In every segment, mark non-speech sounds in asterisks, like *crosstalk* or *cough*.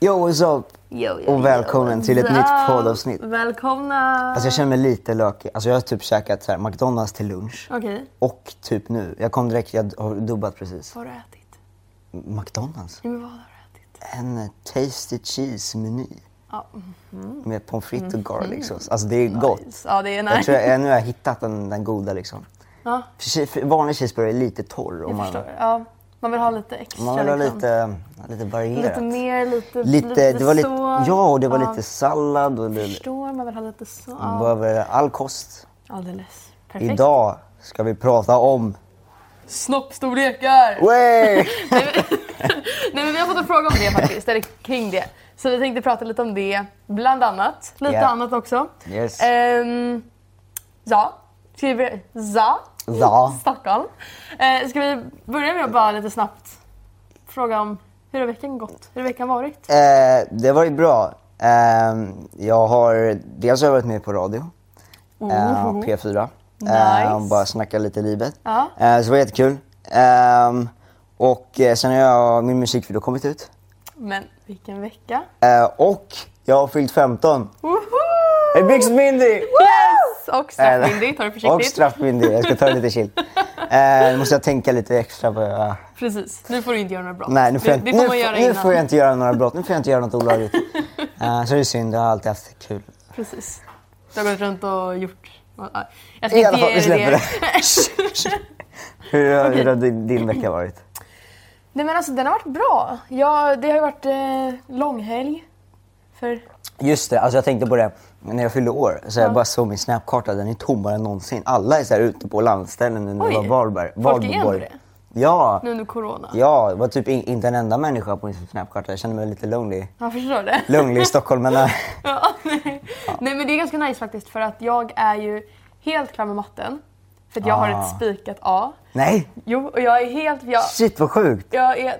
Yo, what's up? Jo, jo, Och välkommen till ett nytt poddavsnitt. Välkomna! Alltså jag känner mig lite lökig. Alltså jag har typ käkat så här, McDonalds till lunch. Okej, Och typ nu. Jag kom direkt, jag har dubbat precis. vad har du ätit? McDonalds? Ja, men vad har du ätit? En tasty cheese-meny. Ja, Med pommes frites och garlic sauce. Alltså det är gott. nice. Ja, det är Jag nice. tror jag, nu har jag hittat den, den goda liksom. Ja, Vanlig cheeseburgare är lite torr. jag Och man, förstår. Ja, man vill ha lite extra. man vill ha liksom. lite, lite varierat. Lite mer, lite, Lite, det var lite, så. ja, och det var Ja, lite sallad och det, Förstår, man vill ha lite så. man behöver all kost. alldeles. Perfekt. Idag ska vi prata om... Snoppstorlekar! Way! *laughs* *laughs* Nej men vi har fått en fråga om det faktiskt, eller kring det. Så vi tänkte prata lite om det, bland annat. Lite Ja. annat också. Yes. Ehm, ja, ska vi... Ja. Stockholm. Eh, ska vi börja med att bara lite snabbt fråga om hur har veckan gått? Hur har veckan varit? Eh, det var ju bra. Eh, jag har dels har jag varit med på radio. Eh, P4. Nice. Och bara snacka lite livet. Ja. Eh, så det var jättekul. Eh, och eh, sen har jag min musikvideo kommit ut. Men vilken vecka. Och jag har fyllt 15. Woho! Hey, Big Mindy! Yes! Och straffmyndig, ta det Och försiktigt. straffmyndig. Jag ska ta det lite chill. *laughs* Eh, nu måste jag tänka lite extra på... Uh, Precis, nu får du inte göra några brott. nej, nu får, det, jag, det får nu, nu får jag inte göra några brott. Nu får jag inte göra något olagligt. *laughs* Eh, så det är synd. Jag har alltid haft kul. Precis. Du har gått runt och gjort... Ja, Jag ska I alla fall, vi släpper det. *laughs* Hur, har- Okej. hur har din, din vecka varit? Nej men alltså den har varit bra. Ja, det har ju varit eh, långhelg. För... Just det, alltså jag tänkte på det när jag fyllde år. Så jag bara såg min snapkarta, den är tommare än någonsin. Alla är så här ute på landställen nu när det Oj, var Varberg. folk är ändå Valborg. det? Ja, Nu under corona. ja, det var typ in, inte en enda människa på min snapkarta. Jag kände mig lite lonely. Jag förstår det. Lonely i Stockholm, men *laughs* äh, Ja, nej. nej men det är ganska nice faktiskt för att jag är ju helt klar med matten. För att jag har Ah. ett spikat A. nej, Jo, och jag är helt, jag, shit vad sjukt. jag är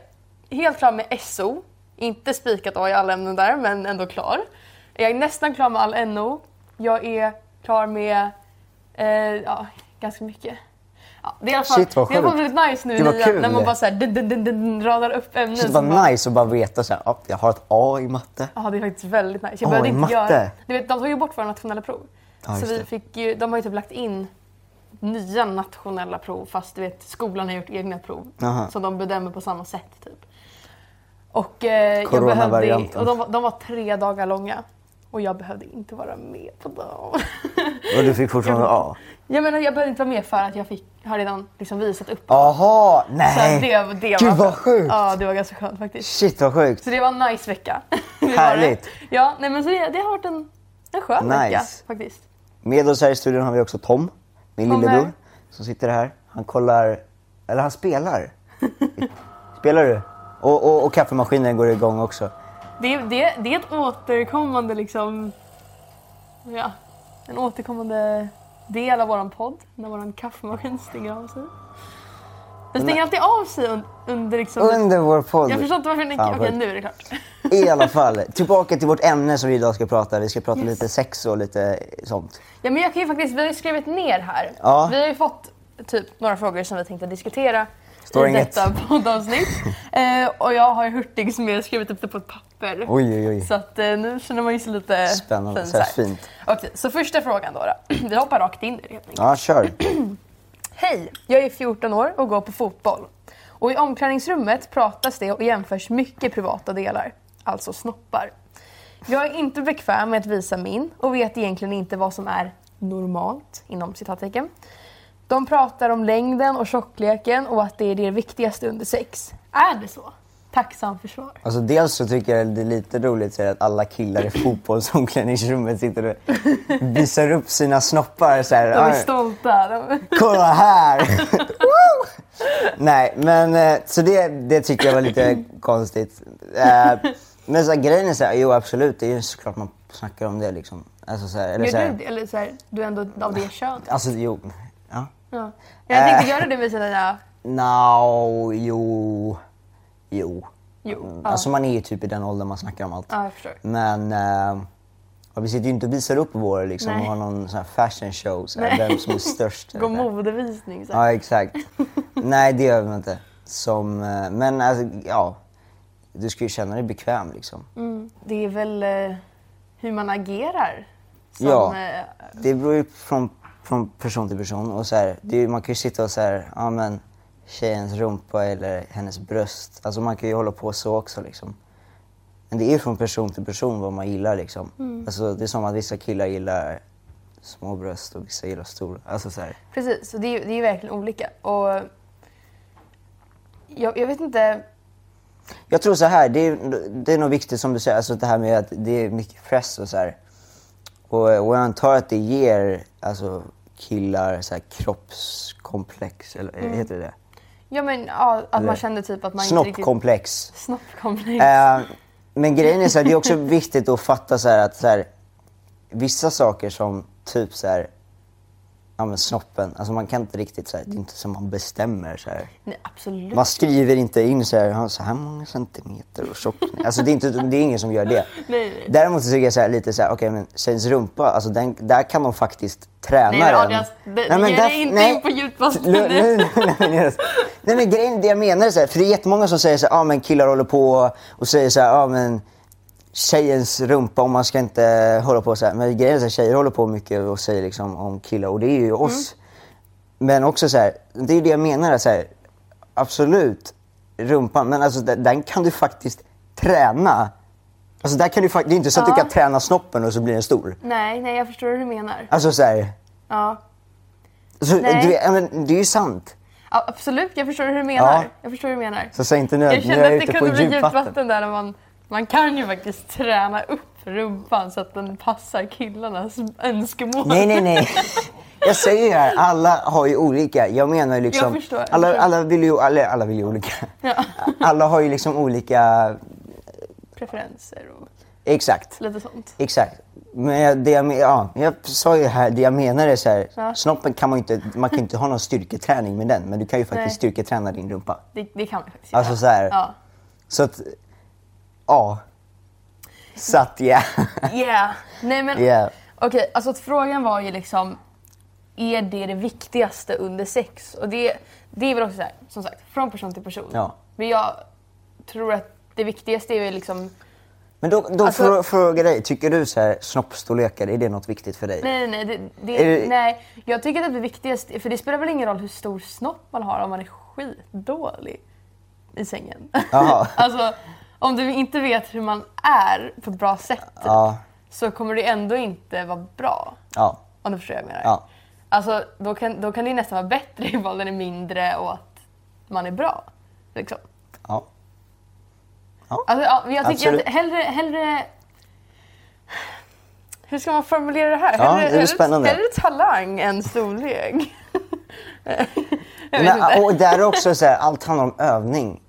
helt klar med SO. Inte spikat A i alla ämnen där, men ändå klar. Jag är nästan klar med all NO. Jag är klar med eh, ja, ganska mycket. Ja, det är i alla fall, Shit, vad det är sjukt. väldigt nice nu nian, kul när man bara så här, dun, dun, dun, dun, radar upp ämnen. Shit som vad bara, nice att bara veta så här, ja, jag har ett A i matte. Ja, det är faktiskt väldigt nice. Jag Åh, behövde i inte matte. göra... Du vet, de tog ju bort våra nationella prov. Ja, så just vi det. fick ju, de har ju typ lagt in nya nationella prov fast du vet, skolan har gjort egna prov. Aha. Så de bedömer på samma sätt typ. Och, eh, jag behövde, Coronavarianten. och de, var- de var tre dagar långa. Och jag behövde inte vara med på dem. *laughs* Och du fick fortfarande A. jag menar, jag behövde inte vara med för att jag fick, har redan liksom visat upp. Aha, Så nej. det, det Gud var vad sjukt. Ja, det var ganska skönt faktiskt. Shit vad sjukt. Så det var en nice vecka. *laughs* Härligt. Ja, nej men så det, det har varit en, en skön Nice. vecka faktiskt. Med oss här i studion har vi också Tom, min Tom lillebror, här. som sitter här. Han kollar, eller han spelar. *laughs* Spelar du? Och, och, och kaffemaskinen går igång också. Det, det, det är ett återkommande liksom, ja, en återkommande del av våran podd när våran kaffemaskin stänger av sig. Den stänger alltid av sig un, under liksom... Under vår podd. jag förstår inte varför den inte... Okej, sjukt. nu är det klart. *laughs* I alla fall, tillbaka till vårt ämne som vi idag ska prata. Vi ska prata lite sex och lite sånt. Ja, men jag kan ju faktiskt, vi har ju skrivit ner här. Ja. Vi har ju fått typ några frågor som vi tänkte diskutera Står i inget. detta poddavsnitt. *laughs* eh, och jag har ju hurtig som jag skrivit upp det på ett papper. Oj, oj, oj. Så att eh, nu känner man ju sig lite Spännande, fin så här så här. fint. Okej, så första frågan då. då. *clears throat* Vi hoppar rakt in i det helt enkelt. Ja, kör. *clears throat* Hej! Jag är 14 år och går på fotboll. Och i omklädningsrummet pratas det och jämförs mycket privata delar, alltså snoppar. Jag är inte bekväm med att visa min och vet egentligen inte vad som är normalt, inom citattecken. De pratar om längden och tjockleken och att det är det viktigaste under sex. Är det så? Tacksam för svar. Alltså dels så tycker jag det är lite roligt att alla killar i fotbollsomklädningsrummet sitter och visar upp sina snoppar så här. De är "Ah, stolta. De... Kolla här! Nej, men eh, så det, det tycker jag var lite konstigt. Eh, Men så här, grejen är så här, jo absolut, det är ju såklart man snackar om det liksom. Alltså så här, eller så här, du? Eller så här, du är ändå av det könet? Alltså jo, ja. Ja. Jag tänkte Äh. göra det med sina... No, jo, jo. Jo. Ja. Alltså man är ju typ i den åldern man snackar om allt. ja. Men eh, vi sitter ju inte och visar upp vår liksom Nej. och har någon sån här fashion show, så här, Nej. vem som är störst. *laughs* Gå här. modevisning. Så här. Ja, exakt. Nej, det gör vi inte. Som, eh, men alltså, ja. du ska ju känna dig bekväm liksom. Mm. Det är väl eh, hur man agerar som... Ja. Eh, Det beror ju från, från person till person. Och så här, det man kan ju sitta och så här, ja men tjejens rumpa eller hennes bröst. Alltså man kan ju hålla på så också liksom. Men det är från person till person vad man gillar liksom. Alltså det är som att vissa killar gillar små bröst och vissa gillar stora. Alltså så här. precis, så det är, ju- det är verkligen olika. Och jag, jag vet inte... Jag tror så här, det är, det är nog viktigt som du säger, alltså det här med att det är mycket press och så här. Och, och jag antar att det ger alltså, killar så här, kroppskomplex, eller heter det det? Ja men ja, att man kände typ att man inte riktigt... Snoppkomplex. Snoppkomplex. Eh, men grejen är så här, det är också *laughs* viktigt att fatta så här att så här, vissa saker som typ så här, ja men snoppen, alltså man kan inte riktigt så här, det är inte som man bestämmer så här. Nej, absolut. Man skriver inte in så här, "Ja, så här många centimeter och tjockning. Alltså det är, inte, det är ingen som gör det. *laughs* Nej, nej. Däremot tycker jag så här, lite så här, okej men tjejens rumpa, alltså den, där kan de faktiskt träna Nej men den. Adias, det, ge dig inte in på djupt vatten *laughs* Nej, nu. nej, nej, nej, nej men grejen, det jag menar är så här, för det är jättemånga som säger så här, ja men killar håller på och säger så här, ja men tjejens rumpa och man ska inte hålla på så här. Men grejen är här, tjejer håller på mycket och säger liksom om killar och det är ju oss. Men också så här, det är det jag menar, så här, absolut rumpan, men alltså den, kan du faktiskt träna. Alltså där kan du, det är inte så att Ja. du kan träna snoppen och så blir den stor. Nej, nej jag förstår hur du menar. Alltså så här, Ja. så, Nej. du, men, det är ju sant. ja absolut, jag förstår hur du menar. Ja. Jag förstår hur du menar. Så säg inte nu Jag att är kände jag att det kunde bli djupt vatten där. när Man, man kan ju faktiskt träna upp rumpan så att den passar killarnas önskemål. Nej, nej, nej. Jag säger ju här, alla har ju olika. Jag menar ju liksom... Jag förstår, alla, alla vill ju, alla, alla vill ju olika. Ja. Alla har ju liksom olika... Preferenser och Exakt. lite sånt. Exakt. Men det jag, ja, jag sa ju här, det jag menar är så här, Ja. snoppen kan man inte, man kan inte ha någon styrketräning med den, men du kan ju faktiskt Nej. styrketräna din rumpa. Det, det kan man faktiskt Alltså göra. så här. Ja. Så att, ja. Så att ja. Yeah. Nej men Yeah. okej, alltså frågan var ju liksom är det det viktigaste under sex? Och det, det är väl också så här, som sagt, från person till person. Ja. Men jag tror att det viktigaste är ju liksom Men då, då Alltså- frå- frågar jag dig, tycker du så här, snoppstorlekar, är det något viktigt för dig? Nej, nej, nej. Det, det, det- nej. Jag tycker att det viktigaste, för det spelar väl ingen roll hur stor snopp man har om man är skitdålig i sängen. *laughs* Alltså, om du inte vet hur man är på ett bra sätt Ja, så kommer det ändå inte vara bra. ja, Om du förstår vad jag menar. ja. Alltså, då kan, då kan det nästan vara bättre *laughs* ifall den är mindre och att man är bra. Liksom. ja. Alltså, ja, jag tycker Absolut. att hellre, hellre... Hur ska man formulera det här? Ja, hellre, det är spännande. Hellre talang än storlek. *laughs* jag vet Men, inte. och där är också så här, allt handlar om övning.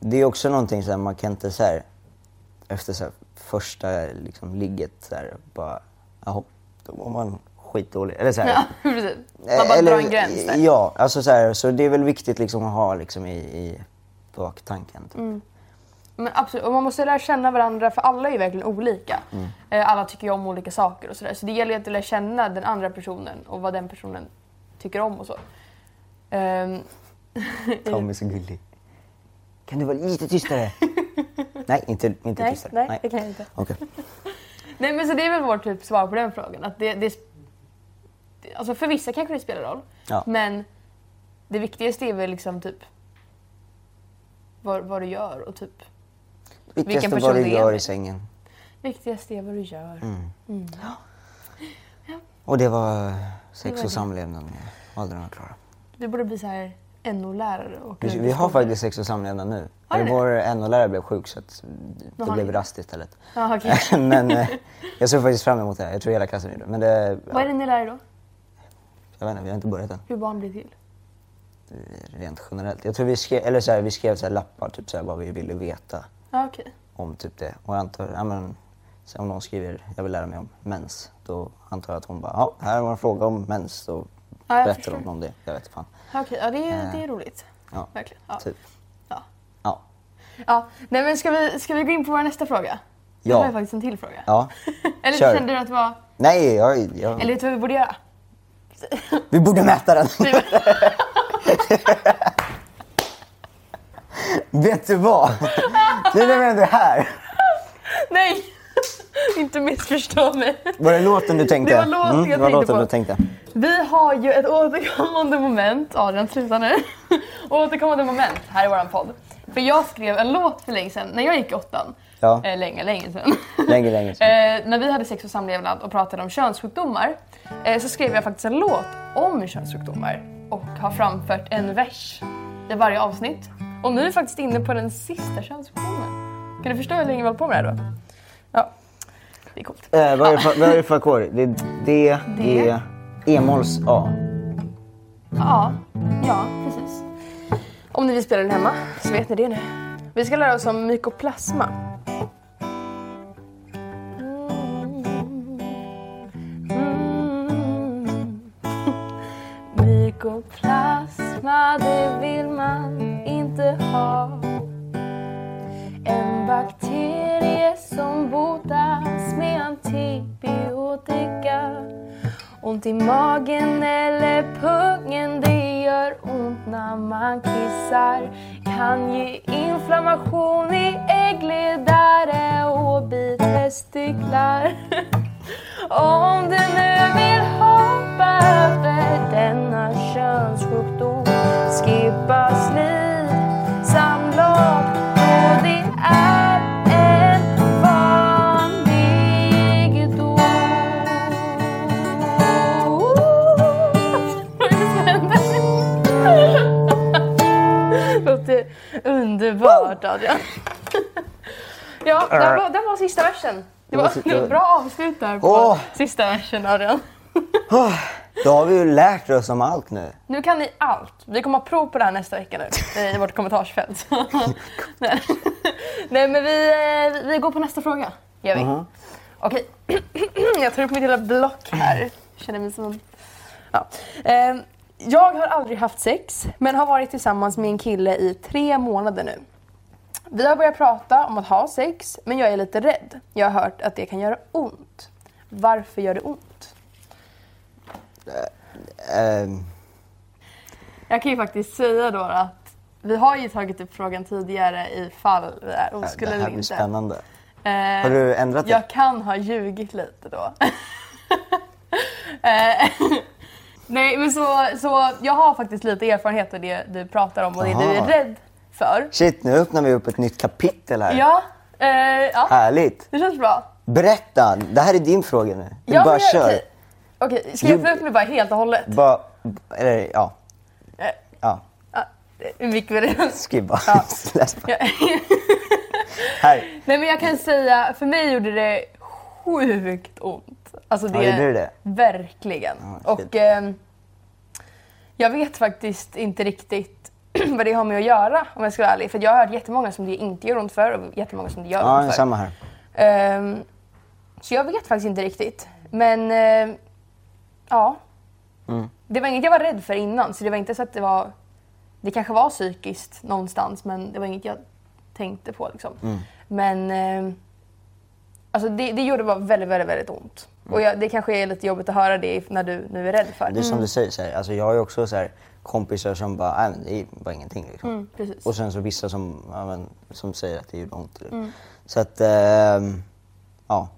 Det är också någonting så här, man kan inte så här, efter så här, första liksom, ligget så här, bara, jaha, då var man skitdålig. Eller så här, *laughs* Ja, precis. Man bara eller- drar en gräns där. Ja, alltså så, här, så det är väl viktigt liksom att ha liksom, i, i baktanken. Typ. Mm. Men absolut, och man måste lära känna varandra för alla är ju verkligen olika. Mm. Eh, Alla tycker ju om olika saker och sådär. Så det gäller att lära känna den andra personen och vad den personen tycker om och så. Ehm, Tom är så gullig. Kan du vara lite tystare? *laughs* nej, inte, inte nej, tystare. nej, det kan jag inte. Okej. *laughs* Nej men så det är väl vårt typ svar på den frågan. Att det, det, alltså för vissa kanske det spelar roll. Ja. Men det viktigaste är väl liksom typ vad, vad du gör och typ Viktigaste person vad du är gör med. i sängen. viktigaste är vad du gör. Mm. *gasps* Och det var sex Det var och samlevnad Adrian och Klara. Du borde bli så här NO-lärare och Vi, vi har faktiskt sex och samlevnad nu. Har det? Vår NO-lärare blev sjuk så att det har blev rast istället. Ja, okej. *laughs* Men eh, jag ser faktiskt fram emot det. här. Jag tror hela klassen gjorde. Men det, Vad är det ni lär er då? jag vet inte, vi har inte börjat än. Hur barn blir till? Rent generellt. Jag tror vi skrev, eller så här, vi skrev så lappar, typ så här, vad vi ville veta Ja, okej. om typ det. Och jag antar, ja, men, om någon skriver jag vill lära mig om mens, då antar jag att hon bara, ja, här var en fråga om mens. Då jag berättar hon om det. Jag vet fan. Okej. Ja, det är, Eh, det är roligt. Ja, Verkligen. Ja. typ. Ja. Ja. ja. Nej men ska vi, ska vi gå in på vår nästa fråga? Ja. Har ju faktiskt en till fråga. ja. *laughs* Eller Kör. kände du att det var... Nej, jag, jag, Eller vet du vad vi borde göra? vi borde mäta den. *laughs* vet du vad? Nu när vi ändå är här. Nej! *laughs* inte missförstå mig. Var det låten du tänkte? Det var låten jag det var tänkte låten du tänkte. Vi har ju ett återkommande moment, Adrian sluta nu. *laughs* återkommande moment här i våran podd. För jag skrev en låt för länge sedan, när jag gick i åttan. Ja. Eh, länge, länge sedan. Länge, länge sedan. *laughs* Eh, när vi hade sex och samlevnad och pratade om könssjukdomar eh, så skrev jag faktiskt en låt om könssjukdomar och har framfört en vers i varje avsnitt. Och nu är vi faktiskt inne på den sista könssjukdomen. Kan du förstå hur länge vi har hållit på med det här då? Det är coolt. Eh, vad, är det för, ackord? Det är D, D. E, E-molls A. Ja, ja precis. Om ni vill spela den hemma så vet ni det nu. Vi ska lära oss om mykoplasma. Mm. *laughs* Mykoplasma, det vill man inte ha. Ont i magen eller pungen, det gör ont när man kissar. Kan ge inflammation i äggledare och bitestiklar. *laughs* Om du nu vill hoppa över denna könssjukdom, skippa slit, underbart Adrian. *laughs* Ja, det var, det var sista versen. Det var, det var ett *laughs* bra avslut där på Åh. sista versen Adrian. *laughs* Då har vi ju lärt oss om allt nu. Nu kan ni allt. Vi kommer ha prov på det här nästa vecka nu i vårt kommentarsfält. Nej. Nej men vi, eh, vi går på nästa fråga. Gör vi. Okej. *clears throat* Jag tar upp mitt lilla block här. Känner mig som en... Ja. Jag har aldrig haft sex men har varit tillsammans med en kille i tre månader nu. Vi har börjat prata om att ha sex men jag är lite rädd. Jag har hört att det kan göra ont. Varför gör det ont? Ehm, Jag kan ju faktiskt säga då att vi har ju tagit upp frågan tidigare ifall vi är det oskulder här eller blir inte. spännande. Eh, Har du ändrat det? Jag kan ha ljugit lite då. *laughs* Nej men så, så jag har faktiskt lite erfarenhet av det du pratar om och det du är rädd för. Shit, nu öppnar vi upp ett nytt kapitel här. Ja, eh, ja Härligt. det känns bra. Berätta, det här är din fråga nu. Du ja, bara jag- kör. Okej, Okej, ska jag öppna upp mig bara helt och hållet? Bara, eller ja. Eh, Ja, ja, hur mycket vill du? skriv bara. Ja. *laughs* Ja. Här. Nej men jag kan säga, för mig gjorde det sjukt ont. Alltså det, Ja, gjorde det? Verkligen. Ja, och ehm, jag vet faktiskt inte riktigt *clears throat* vad det har med att göra om jag ska vara ärlig. För jag har hört jättemånga som det inte gör ont för och jättemånga som det gör Ja, ont för. samma här. Ehm, så jag vet faktiskt inte riktigt. Men ehm, ja. Mm. Det var inget jag var rädd för innan. Så det var inte så att det var... Det kanske var psykiskt någonstans men det var inget jag tänkte på liksom. Mm. Men ehm, alltså det, det gjorde bara väldigt, väldigt, väldigt ont. Mm. Och jag, det kanske är lite jobbigt att höra det när du nu är rädd för. Det är som du säger, så här, alltså jag har ju också så här, kompisar som bara, nej det är bara ingenting liksom. Mm. Och sen så vissa som, ja, men, som säger att det gjorde ont. Mm. Så att, ehm, ja.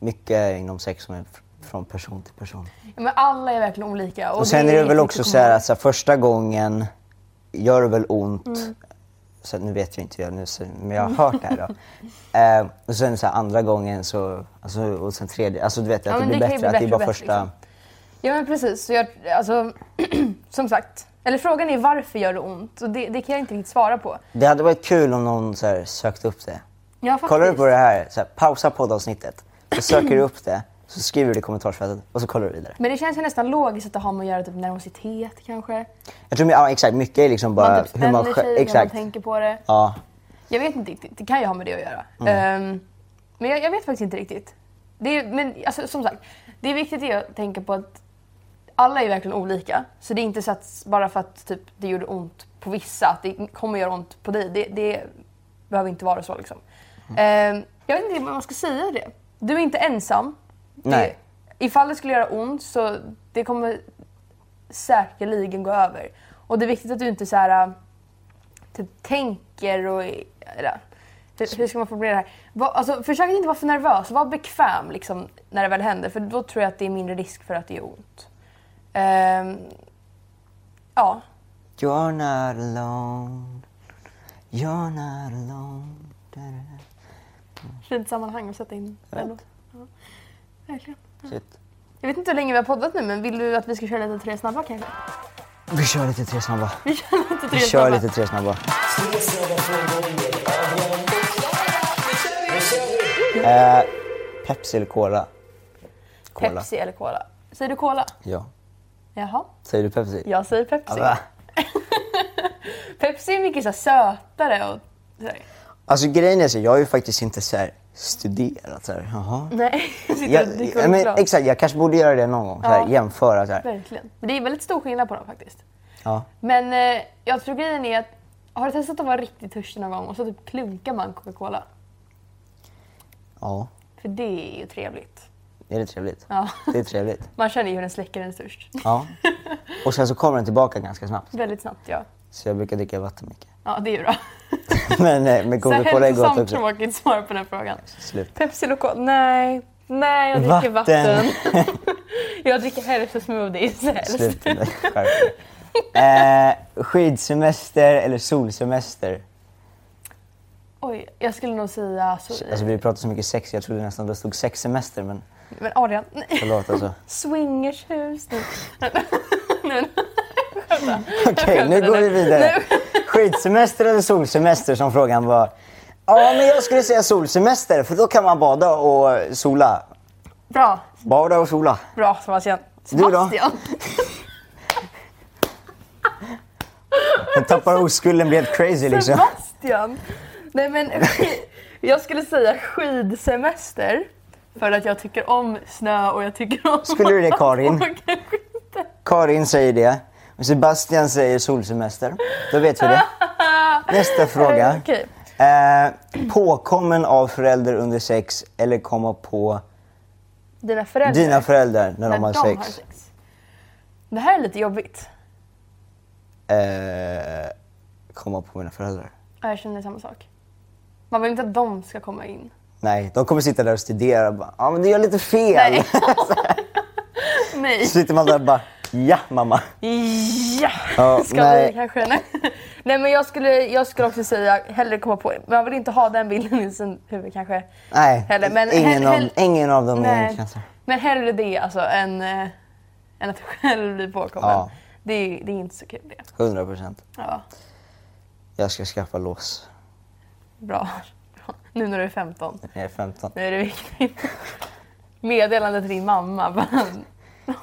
Mycket inom sex som är fr- från person till person. Ja, men alla är verkligen olika. Och, Och sen det är det väl också så här att så här, första gången gör det väl ont. Mm. Så nu vet jag inte jag nu, men jag har hört det här då. *laughs* eh, och sen så här, andra gången så, alltså, och sen tredje, alltså du vet Ja, att det blir det bättre. bli att det är bättre bara och första... bättre, Ja men precis. Så jag, alltså, *clears throat* som sagt. Eller frågan är varför gör det ont? Och det, det kan jag inte riktigt svara på. Det hade varit kul om någon så här, sökte upp det. Ja. Kollar du på det här, så här pausa poddavsnittet, så söker du upp det, så skriver du det i kommentarsfältet och så kollar du vidare. Men det känns ju nästan logiskt att det har med att göra typ nervositet kanske. Jag tror, ja exakt, mycket är liksom bara Man typ hur man sig man Exakt. tänker på det. Ja. Jag vet inte riktigt. Det kan ju ha med det att göra. Mm. Ehm, men jag, jag vet faktiskt inte riktigt. Det är, men alltså, som sagt, det är viktigt att tänka på att alla är verkligen olika. Så det är inte så att bara för att typ, det gjorde ont på vissa, att det kommer göra ont på dig. Det, det behöver inte vara så liksom. Mm. Ehm, jag vet inte om man ska säga det. Du är inte ensam. Nej. Det, ifall det skulle göra ont så det kommer säkerligen gå över. Och det är viktigt att du inte så här, typ tänker och... Eller, Hur, hur ska man formulera det här? Va, alltså, försök inte vara för nervös. Var bekväm liksom, när det väl händer. För då tror jag att det är mindre risk för att det gör ont. Ehm, ja, You're not alone. You're not alone. Fint sammanhang att sätta in Jag den. Ja, verkligen. Shit. Jag vet inte hur länge vi har poddat nu, men vill du att vi ska köra lite tre snabba kanske? Vi kör lite tre snabba. Vi kör lite tre Vi kör snabba. lite tre snabba. Eh, Pepsi eller Cola? Cola. Pepsi eller Cola? Säger du Cola? Ja. Jaha, Säger du Pepsi? jag säger Pepsi. Va? *laughs* Pepsi är mycket så sötare och sådär. Alltså grejen är så, jag har ju faktiskt inte så här studerat så här. Jaha. *laughs* Nej, Jag, dricker ja, men, exakt, jag kanske borde göra det någon gång. Så här. Jämföra så här. Verkligen. Men det är väldigt stor skillnad på dem faktiskt. Ja. Men eh, jag tror grejen är att har du testat att vara riktigt törstig någon gång och så typ klunkar man Coca-Cola? ja. För det är ju trevligt. Är det trevligt? Ja. Det är trevligt. *laughs* Man känner ju hur den släcker en störst. Ja. Och sen så kommer den tillbaka ganska snabbt. Väldigt snabbt ja. Så jag brukar dricka vatten mycket. Ja, det är ju bra. *laughs* Men, eh, men Coca-Cola är gott också. tråkigt svar på den frågan. Slut. Pepsi Cola? Nej. Nej, jag dricker Vatten. vatten. *laughs* jag dricker helst. Dig. Skärp dig. eh, Skidsemester eller solsemester? Oj, jag skulle nog säga så. Alltså vi pratar så mycket sex, jag trodde nästan det stod sexsemester men Men Adrian, nej. förlåt alltså. swingershus. nu. *laughs* Okej, nu går vi vidare. Skidsemester eller solsemester som frågan var. Ja, men jag skulle säga solsemester för då kan man bada och sola. Bra, Bada och sola. bra Sebastian. Du då? Jag tappar oskulden, blir helt crazy liksom. Sebastian! Nej men jag skulle säga skidsemester. För att jag tycker om snö och jag tycker om Skulle du det, Karin? *laughs* Karin säger det. Sebastian säger solsemester. Då vet vi det. *laughs* Nästa fråga. Okej. Eh, påkommen av förälder under sex eller komma på Dina föräldrar. dina föräldrar när, när de har sex? Det här är lite jobbigt. Eh, komma på mina föräldrar. Ja, Jag känner samma sak. Man vill inte att de ska komma in. Nej, de kommer sitta där och studera och bara, ja men du gör lite fel. Nej. *laughs* *laughs* Nej. Så sitter man där och bara, ja mamma. Ja! Ja, Ska nej. vi kanske? Nej. *laughs* nej men jag skulle, jag skulle också säga hellre komma på Man vill inte ha den bilden i sin huvud kanske. Nej, Heller, men ingen, hell- av, hell- ingen av dem är Nej. Men hellre det alltså än, äh, än att själv bli påkommen. Ja. Det, är, det är inte så kul det. 100 procent. Ja, Jag ska skaffa lås bra. Nu när du är 15. när jag är 15. Nu är det viktigt. Meddelande till din mamma. *laughs*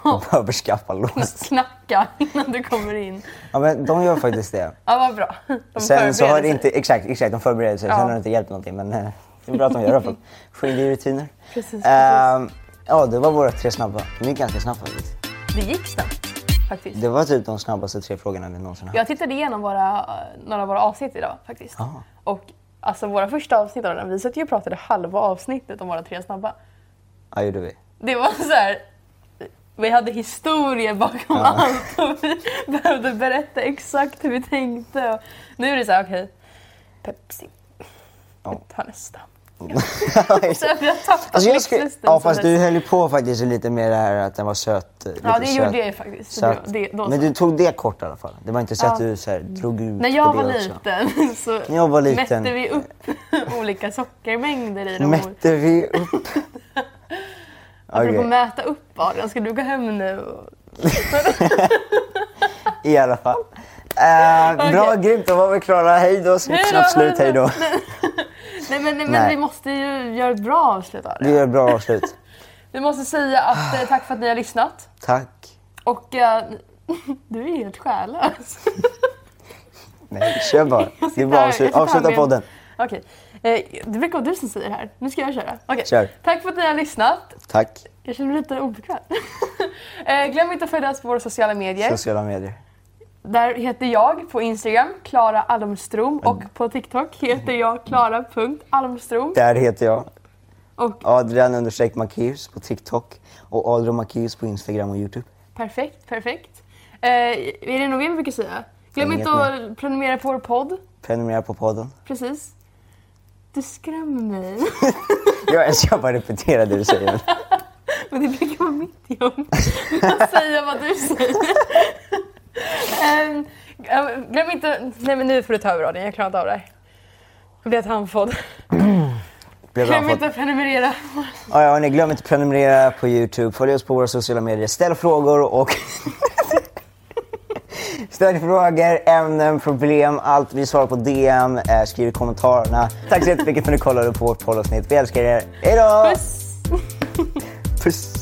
Jag behöver skaffa lås. Knacka innan du kommer in. Ja men de gör faktiskt det. Ja, vad bra. De Sen så har det inte, exakt, exakt de förbereder sig. Ja. Sen har det inte hjälpt någonting men eh, det är bra att de gör det i alla fall. *laughs* I rutiner. Precis, precis. Ehm, ja, det var våra tre snabba. De gick ganska snabbt faktiskt. Det gick snabbt faktiskt. Det var typ de snabbaste tre frågorna vi någonsin haft. Jag tittade igenom våra, några av våra avsnitt idag faktiskt. Ah. Och alltså våra första avsnitt av den, vi satt ju och pratade halva avsnittet om våra tre snabba. Ja, gjorde vi. Det var så här. Vi hade historier bakom allt och vi *laughs* behövde berätta exakt hur vi tänkte. Och nu är det så här, okej. Pepsi. Ja. Ta nästa. Ja, *laughs* Så jag Alltså jag skulle, ja fast du höll ju på faktiskt lite med det här att den var söt. eh, Ja, det söt, gjorde jag ju faktiskt. Så söt. det, då, Men så. du tog det kort i alla fall. Det var inte så att Ja. du så här, drog ut När jag på var det liten *laughs* så När jag var liten. mätte vi upp olika sockermängder i dem. Mätte vi upp? Apropå Okej, mäta upp Adrian, ska du gå hem nu? och- *laughs* i alla fall. Eh, Bra, Okej. grymt. Då var vi klara. Hej då. Snabbt slut. Hej då. *laughs* Nej men, men Nej. vi måste ju göra ett bra avslut av Vi gör ett bra avslut. *laughs* Vi måste säga att eh, tack för att ni har lyssnat. Tack. Och eh, du är helt själlös. Nej, kör bara. Det är här- avslut, avsluta podden. Okej. Eh, det brukar vara du som säger det här. Nu ska jag köra. Okej. Kör. Tack för att ni har lyssnat. Tack. Jag känner mig lite obekväm. *laughs* eh, glöm inte att följa oss på våra sociala medier. Sociala medier. Där heter jag på Instagram Klara Almstrom och på TikTok heter jag Klara.almstrom. Där heter jag Och Adrian understreck Macéus på TikTok och Adrian Macéus på Instagram och Youtube. perfekt, perfekt. Eh, är det något mer vi brukar säga? Glöm Inget inte att prenumerera på vår podd. Prenumerera på podden. Precis. Du skrämmer mig. *laughs* Jag, jag ska bara repetera det du säger. *laughs* Men det brukar vara mitt jobb. Att säga vad du säger. *laughs* Ja, glöm inte... Nej men nu får du ta över radion. Jag klarar inte av det här. Jag blir *clears throat* bra Glöm fått. inte att prenumerera. Ja, ja, ni glöm inte att prenumerera på Youtube, följ oss på våra sociala medier, ställ frågor och Ställ frågor, ämnen, problem, allt. Vi svarar på DM, eh, skriv i kommentarerna. Tack så jättemycket för att ni kollade på vårt poddavsnitt. Vi älskar er. Hejdå! Puss! Puss!